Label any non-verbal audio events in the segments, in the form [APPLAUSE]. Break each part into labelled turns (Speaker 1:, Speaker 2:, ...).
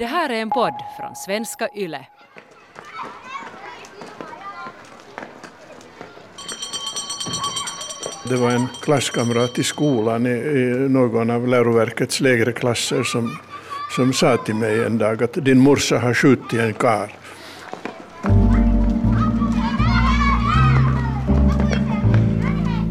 Speaker 1: Det här är en podd från svenska YLE.
Speaker 2: Det var en klasskamrat i skolan i, i någon av läroverkets lägre klasser som, som sa till mig en dag att din morsa har skjutit en kar.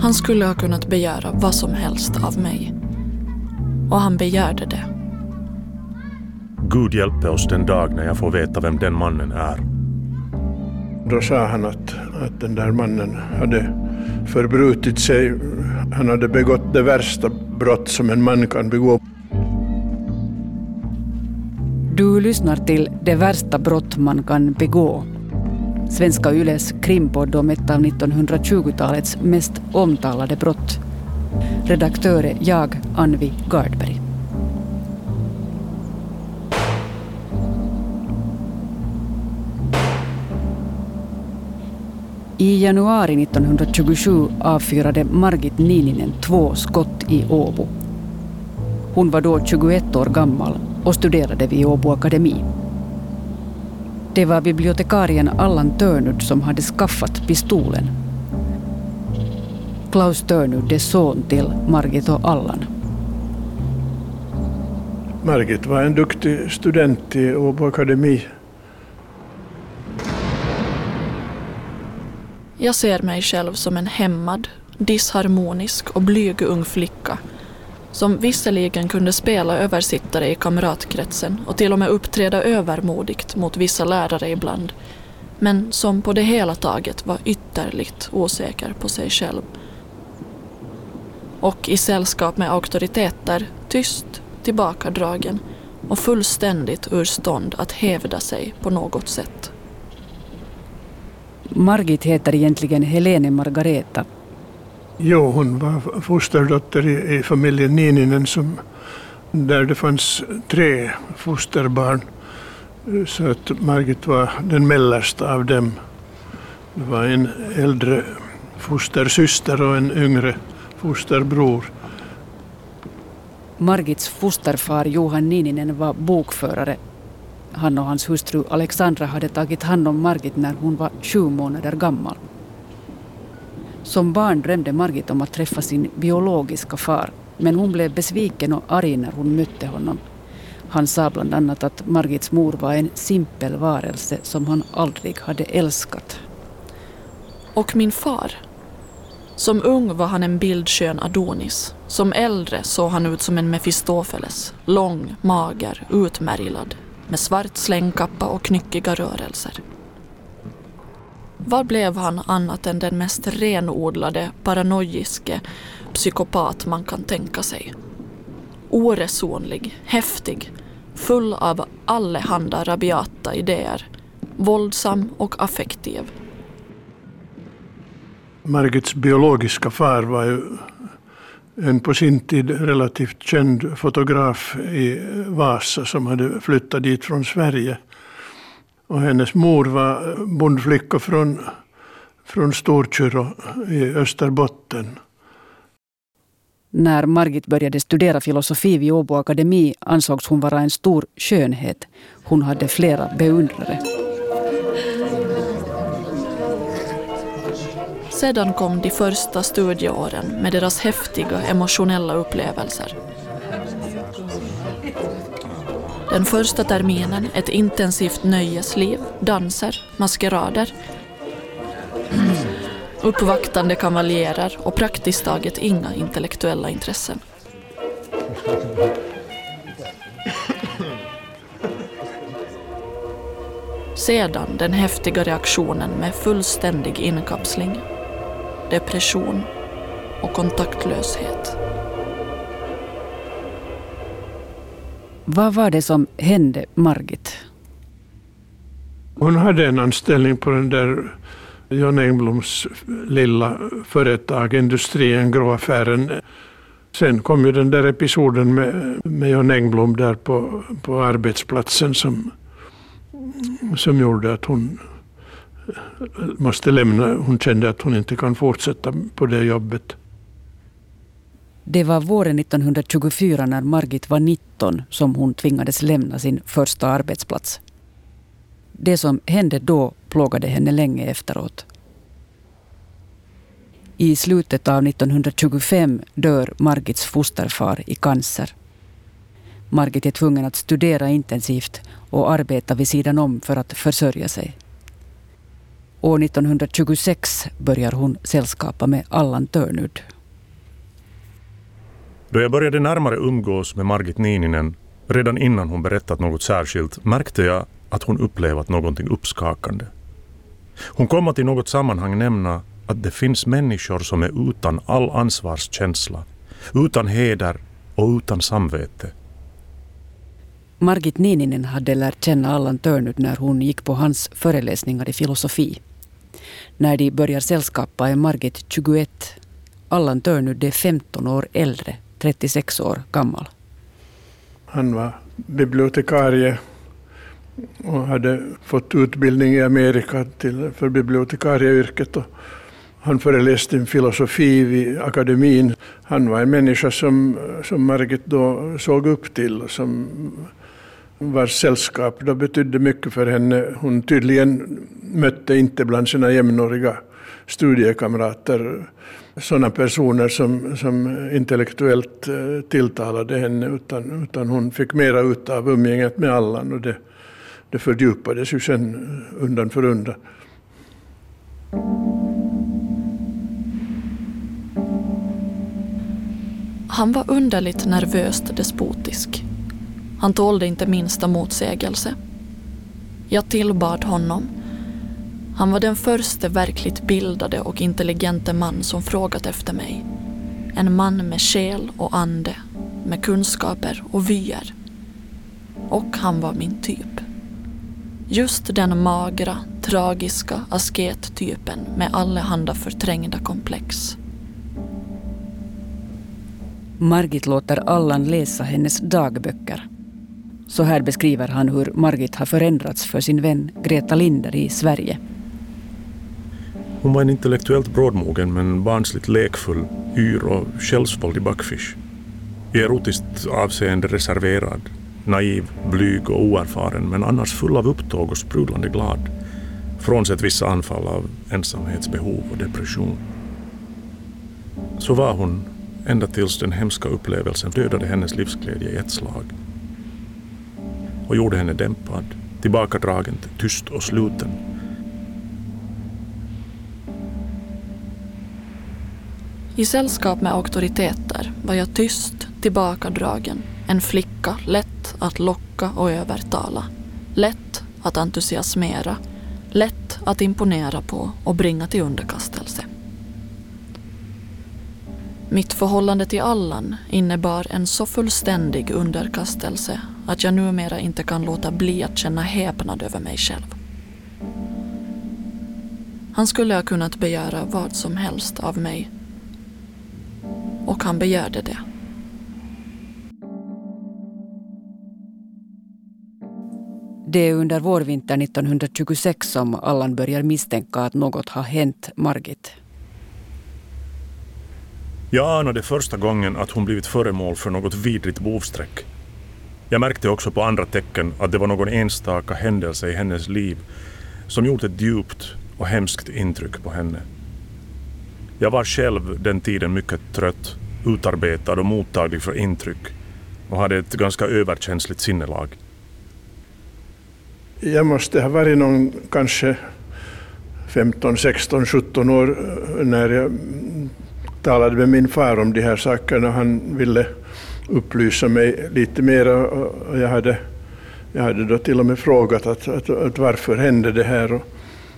Speaker 3: Han skulle ha kunnat begära vad som helst av mig. Och han begärde det.
Speaker 4: Gud hjälpe oss den dag när jag får veta vem den mannen är.
Speaker 2: Då sa han att, att den där mannen hade förbrutit sig. Han hade begått det värsta brott som en man kan begå.
Speaker 1: Du lyssnar till Det värsta brott man kan begå. Svenska Yles krimpodd om ett av 1920-talets mest omtalade brott. Redaktör är jag, Anvi Gardberg. I januari 1927 avfyrade Margit Niininen två skott i Åbo. Hon var då 21 år gammal och studerade vid Åbo Akademi. Det var bibliotekarien Allan Törnud som hade skaffat pistolen. Klaus Törnud är son till Margit och Allan.
Speaker 2: Margit var en duktig student i Åbo Akademi.
Speaker 3: Jag ser mig själv som en hämmad, disharmonisk och blyg ung flicka som visserligen kunde spela översittare i kamratkretsen och till och med uppträda övermodigt mot vissa lärare ibland, men som på det hela taget var ytterligt osäker på sig själv. Och i sällskap med auktoriteter tyst, tillbakadragen och fullständigt ur stånd att hävda sig på något sätt.
Speaker 1: Margit heter egentligen Helene Margareta.
Speaker 2: Jo, hon var fosterdotter i, i familjen Niininen som, där det fanns tre fosterbarn. Så att Margit var den mellersta av dem. Det var en äldre fostersyster och en yngre fosterbror.
Speaker 1: Margits fosterfar Johan Niininen var bokförare han och hans hustru Alexandra hade tagit hand om Margit när hon var sju månader gammal. Som barn drömde Margit om att träffa sin biologiska far men hon blev besviken och arg när hon mötte honom. Han sa bland annat att Margits mor var en simpel varelse som han aldrig hade älskat.
Speaker 3: Och min far? Som ung var han en bildskön Adonis. Som äldre såg han ut som en Mefistofeles. Lång, mager, utmärglad, med svart slängkappa och knyckiga rörelser. Vad blev han annat än den mest renodlade, paranoiske psykopat man kan tänka sig? Oresonlig, häftig, full av allehanda rabiata idéer, våldsam och affektiv.
Speaker 2: Margits biologiska far var ju en på sin tid relativt känd fotograf i Vasa som hade flyttat dit från Sverige. Och hennes mor var bondflicka från, från Storkyrå i Österbotten.
Speaker 1: När Margit började studera filosofi vid Åbo Akademi ansågs hon vara en stor skönhet. Hon hade flera beundrare.
Speaker 3: Sedan kom de första studieåren med deras häftiga emotionella upplevelser. Den första terminen ett intensivt nöjesliv, danser, maskerader, [CLEARS THROAT] uppvaktande kavaljerer och praktiskt taget inga intellektuella intressen. Sedan den häftiga reaktionen med fullständig inkapsling depression och kontaktlöshet.
Speaker 1: Vad var det som hände Margit?
Speaker 2: Hon hade en anställning på den där John Engbloms lilla företag, Industrien, gråaffären. Sen kom ju den där episoden med, med John Engblom där på, på arbetsplatsen som, som gjorde att hon måste lämna. Hon kände att hon inte kan fortsätta på det jobbet.
Speaker 1: Det var våren 1924 när Margit var 19 som hon tvingades lämna sin första arbetsplats. Det som hände då plågade henne länge efteråt. I slutet av 1925 dör Margits fosterfar i cancer. Margit är tvungen att studera intensivt och arbeta vid sidan om för att försörja sig. År 1926 börjar hon sällskapa med Allan Törnud.
Speaker 4: Då jag började närmare umgås med Margit Niininen, redan innan hon berättat något särskilt, märkte jag att hon upplevat någonting uppskakande. Hon kom att i något sammanhang nämna att det finns människor som är utan all ansvarskänsla, utan heder och utan samvete.
Speaker 1: Margit Niininen hade lärt känna Allan Törnud när hon gick på hans föreläsningar i filosofi. När de börjar sällskapa är Margit 21. Allan Törnud är 15 år äldre, 36 år gammal.
Speaker 2: Han var bibliotekarie och hade fått utbildning i Amerika till, för bibliotekarieyrket. Och han föreläste i filosofi vid akademin. Han var en människa som, som Margit då såg upp till och som vars sällskap då betydde mycket för henne. Hon tydligen mötte inte bland sina jämnåriga studiekamrater sådana personer som, som intellektuellt eh, tilltalade henne, utan, utan hon fick mera ut av umgänget med Allan och det, det fördjupades ju sen undan för undan.
Speaker 3: Han var underligt nervöst despotisk. Han tålde inte minsta motsägelse. Jag tillbad honom. Han var den första verkligt bildade och intelligente man som frågat efter mig. En man med själ och ande, med kunskaper och vyer. Och han var min typ. Just den magra, tragiska askettypen med allehanda förträngda komplex.
Speaker 1: Margit låter Allan läsa hennes dagböcker. Så här beskriver han hur Margit har förändrats för sin vän Greta Linder i Sverige.
Speaker 4: Hon var en intellektuellt brådmogen men barnsligt lekfull, yr och självsvåldig backfish. I erotiskt avseende reserverad, naiv, blyg och oerfaren men annars full av upptåg och sprudlande glad. Frånsett vissa anfall av ensamhetsbehov och depression. Så var hon ända tills den hemska upplevelsen dödade hennes livsglädje i ett slag och gjorde henne dämpad, tillbakadragen, tyst och sluten.
Speaker 3: I sällskap med auktoriteter var jag tyst, tillbakadragen, en flicka lätt att locka och övertala, lätt att entusiasmera, lätt att imponera på och bringa till underkastelse. Mitt förhållande till Allan innebar en så fullständig underkastelse att jag numera inte kan låta bli att känna häpnad över mig själv. Han skulle ha kunnat begära vad som helst av mig. Och han begärde det.
Speaker 1: Det är under vårvintern 1926 som Allan börjar misstänka att något har hänt Margit.
Speaker 4: Jag anade första gången att hon blivit föremål för något vidrigt bovsträck. Jag märkte också på andra tecken att det var någon enstaka händelse i hennes liv som gjort ett djupt och hemskt intryck på henne. Jag var själv den tiden mycket trött, utarbetad och mottaglig för intryck och hade ett ganska överkänsligt sinnelag.
Speaker 2: Jag måste ha varit någon kanske 15, 16, 17 år eh, när jag talade med min far om de här sakerna. Han ville upplysa mig lite mer och jag hade, jag hade då till och med frågat att, att, att varför hände det här och,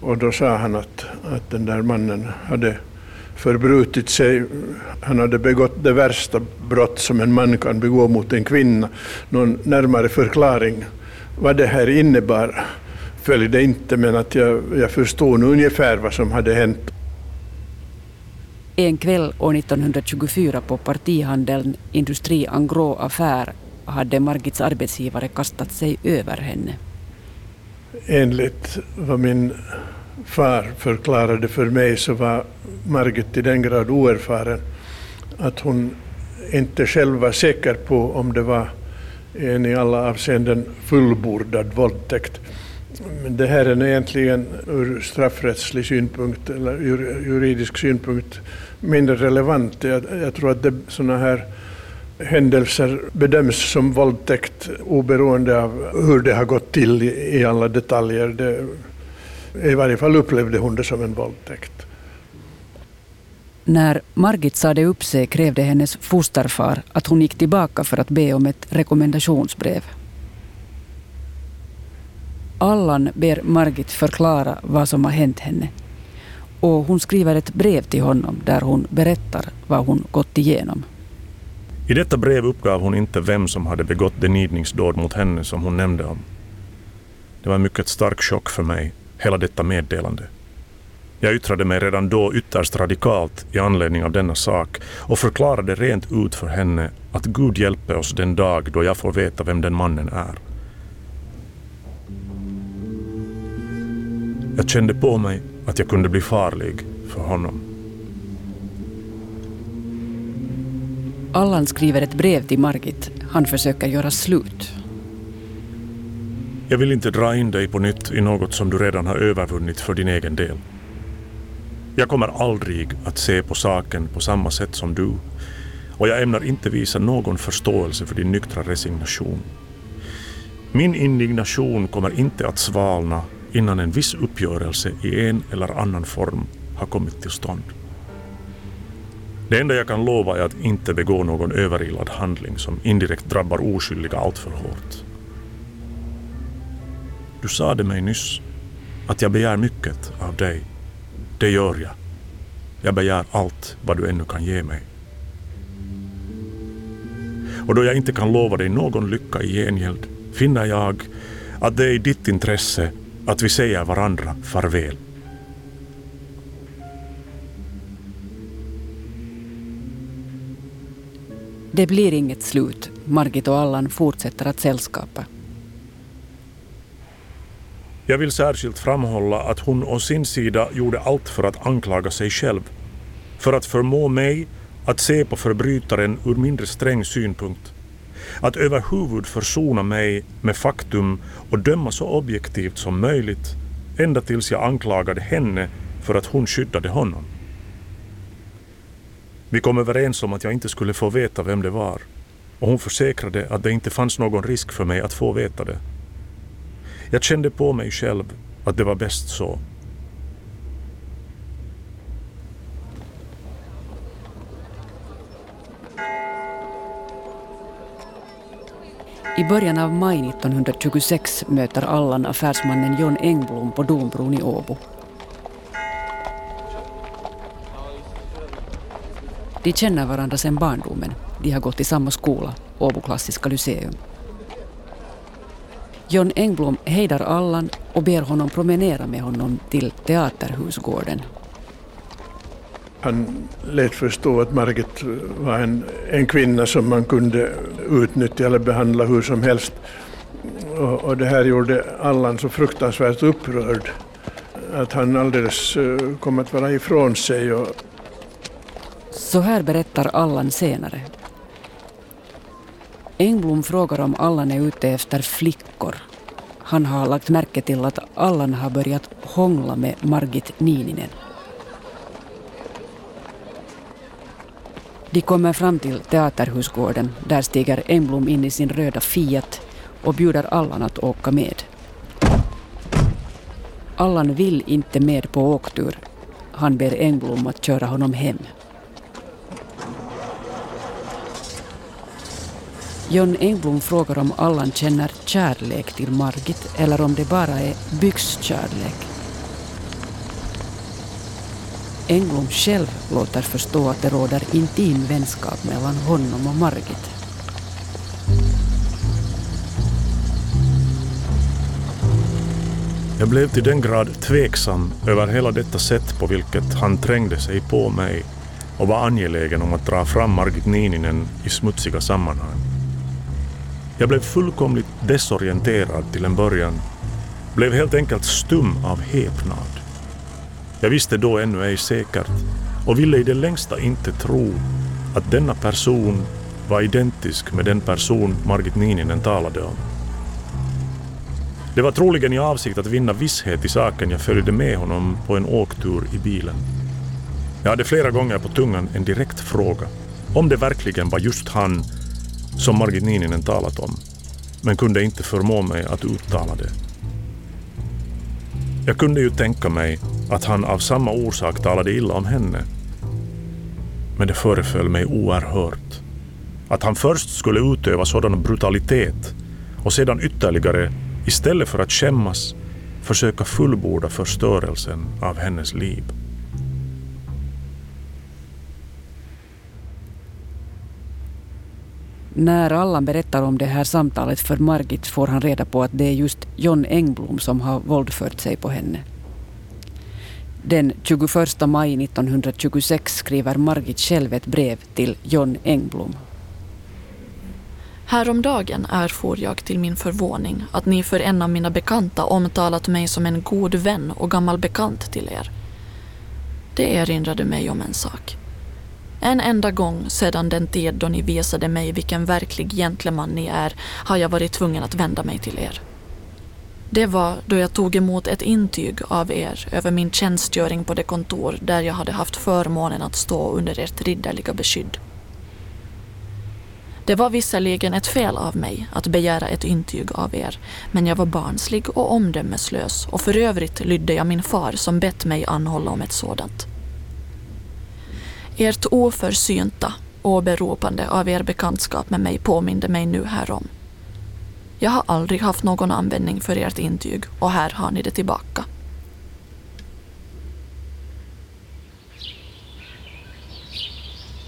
Speaker 2: och då sa han att, att den där mannen hade förbrutit sig. Han hade begått det värsta brott som en man kan begå mot en kvinna. Någon närmare förklaring vad det här innebar följde inte, men att jag, jag förstod ungefär vad som hade hänt.
Speaker 1: En kväll år 1924 på partihandeln Industri Angro Affär hade Margits arbetsgivare kastat sig över henne.
Speaker 2: Enligt vad min far förklarade för mig så var Margit i den grad oerfaren att hon inte själv var säker på om det var en i alla avseenden fullbordad våldtäkt. Det här är egentligen ur straffrättslig synpunkt eller ur juridisk synpunkt mindre relevant. Jag, jag tror att sådana här händelser bedöms som våldtäkt oberoende av hur det har gått till i, i alla detaljer. Det, I varje fall upplevde hon det som en våldtäkt.
Speaker 1: När Margit sade upp sig krävde hennes fosterfar att hon gick tillbaka för att be om ett rekommendationsbrev. Allan ber Margit förklara vad som har hänt henne. Och hon skriver ett brev till honom där hon berättar vad hon gått igenom.
Speaker 4: I detta brev uppgav hon inte vem som hade begått det nidningsdåd mot henne som hon nämnde om. Det var en mycket stark chock för mig, hela detta meddelande. Jag yttrade mig redan då ytterst radikalt i anledning av denna sak och förklarade rent ut för henne att Gud hjälper oss den dag då jag får veta vem den mannen är. Jag kände på mig att jag kunde bli farlig för honom.
Speaker 1: Allan skriver ett brev till Margit. Han försöker göra slut.
Speaker 4: Jag vill inte dra in dig på nytt i något som du redan har övervunnit för din egen del. Jag kommer aldrig att se på saken på samma sätt som du och jag ämnar inte visa någon förståelse för din nyktra resignation. Min indignation kommer inte att svalna innan en viss uppgörelse i en eller annan form har kommit till stånd. Det enda jag kan lova är att inte begå någon överilad handling som indirekt drabbar oskyldiga alltför hårt. Du sade mig nyss att jag begär mycket av dig. Det gör jag. Jag begär allt vad du ännu kan ge mig. Och då jag inte kan lova dig någon lycka i gengäld finner jag att det är i ditt intresse att vi säger varandra farväl.
Speaker 1: Det blir inget slut. Margit och Allan fortsätter att sällskapa.
Speaker 4: Jag vill särskilt framhålla att hon å sin sida gjorde allt för att anklaga sig själv. För att förmå mig att se på förbrytaren ur mindre sträng synpunkt. Att överhuvud försona mig med faktum och döma så objektivt som möjligt ända tills jag anklagade henne för att hon skyddade honom. Vi kom överens om att jag inte skulle få veta vem det var och hon försäkrade att det inte fanns någon risk för mig att få veta det. Jag kände på mig själv att det var bäst så.
Speaker 1: I början av maj 1926 möter Allan affärsmannen John Engblom på Dombron i Åbo. De känner varandra sedan barndomen. De har gått i samma skola, Åbo klassiska lyceum. John Engblom hejdar Allan och ber honom promenera med honom till Teaterhusgården.
Speaker 2: Han lät förstå att Margit var en, en kvinna som man kunde utnyttja eller behandla hur som helst. Och, och det här gjorde Allan så fruktansvärt upprörd att han alldeles eh, kom att vara ifrån sig. Och...
Speaker 1: Så här berättar Allan senare. Engblom frågar om Allan är ute efter flickor. Han har lagt märke till att Allan har börjat hångla med Margit Niininen. De kommer fram till Teaterhusgården. Där stiger Engblom in i sin röda Fiat och bjuder Allan att åka med. Allan vill inte med på åktur. Han ber Engblom att köra honom hem. John Engblom frågar om Allan känner kärlek till Margit eller om det bara är byxkärlek. Engblom själv låter förstå att det råder intim vänskap mellan honom och Margit.
Speaker 4: Jag blev till den grad tveksam över hela detta sätt på vilket han trängde sig på mig och var angelägen om att dra fram Margit Niininen i smutsiga sammanhang. Jag blev fullkomligt desorienterad till en början, blev helt enkelt stum av häpnad. Jag visste då ännu ej säkert och ville i det längsta inte tro att denna person var identisk med den person Margit Niininen talade om. Det var troligen i avsikt att vinna visshet i saken jag följde med honom på en åktur i bilen. Jag hade flera gånger på tungan en direkt fråga om det verkligen var just han som Margit Niininen talat om, men kunde inte förmå mig att uttala det. Jag kunde ju tänka mig att han av samma orsak talade illa om henne. Men det föreföll mig oerhört. Att han först skulle utöva sådan brutalitet och sedan ytterligare, istället för att skämmas, försöka fullborda förstörelsen av hennes liv.
Speaker 1: När Allan berättar om det här samtalet för Margit får han reda på att det är just John Engblom som har våldfört sig på henne. Den 21 maj 1926 skriver Margit själv ett brev till John Engblom.
Speaker 3: Häromdagen erfor jag till min förvåning att ni för en av mina bekanta omtalat mig som en god vän och gammal bekant till er. Det erinrade mig om en sak. En enda gång sedan den tid då ni visade mig vilken verklig gentleman ni är har jag varit tvungen att vända mig till er. Det var då jag tog emot ett intyg av er över min tjänstgöring på det kontor där jag hade haft förmånen att stå under ert ridderliga beskydd. Det var visserligen ett fel av mig att begära ett intyg av er, men jag var barnslig och omdömeslös och för övrigt lydde jag min far som bett mig anhålla om ett sådant. Ert oförsynta åberopande av er bekantskap med mig påminde mig nu härom. Jag har aldrig haft någon användning för ert intyg och här har ni det tillbaka.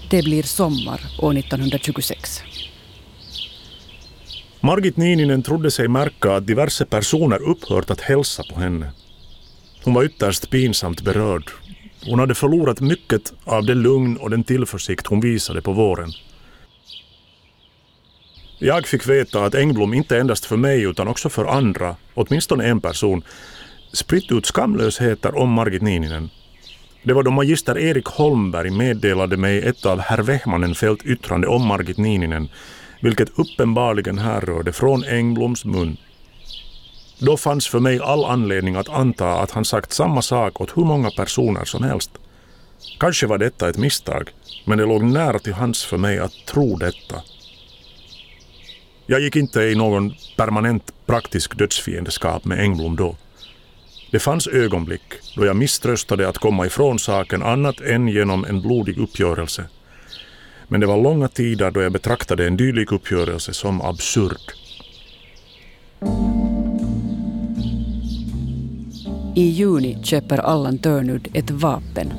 Speaker 1: Det blir sommar år 1926.
Speaker 4: Margit Niininen trodde sig märka att diverse personer upphört att hälsa på henne. Hon var ytterst pinsamt berörd. Hon hade förlorat mycket av det lugn och den tillförsikt hon visade på våren. Jag fick veta att Engblom inte endast för mig utan också för andra, åtminstone en person, spritt ut skamlösheter om Margit Niininen. Det var då magister Erik Holmberg meddelade mig ett av herr Wehmanenfelt yttrande om Margit Niininen, vilket uppenbarligen härrörde från Engbloms mun. Då fanns för mig all anledning att anta att han sagt samma sak åt hur många personer som helst. Kanske var detta ett misstag, men det låg nära till hands för mig att tro detta. Jag gick inte i någon permanent praktisk dödsfiendeskap med Engblom då. Det fanns ögonblick då jag misströstade att komma ifrån saken annat än genom en blodig uppgörelse. Men det var långa tider då jag betraktade en dylik uppgörelse som absurd.
Speaker 1: I juni köper Allan Törnud ett vapen.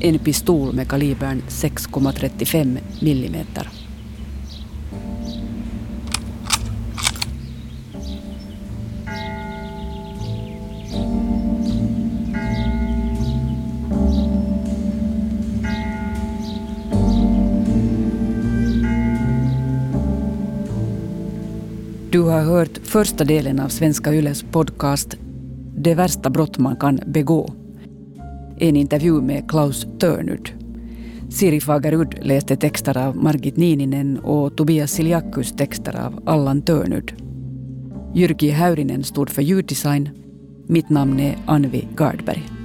Speaker 1: En pistol med kalibern 6,35 millimeter. Du har hört första delen av Svenska Yles podcast Det värsta brott man kan begå. En intervju med Klaus Törnud. Siri Fagerud läste texter av Margit Niininen och Tobias Siljakus texter av Allan Törnud. Jyrki Häyrinen stod för ljuddesign. Mitt namn är Anvi Gardberg.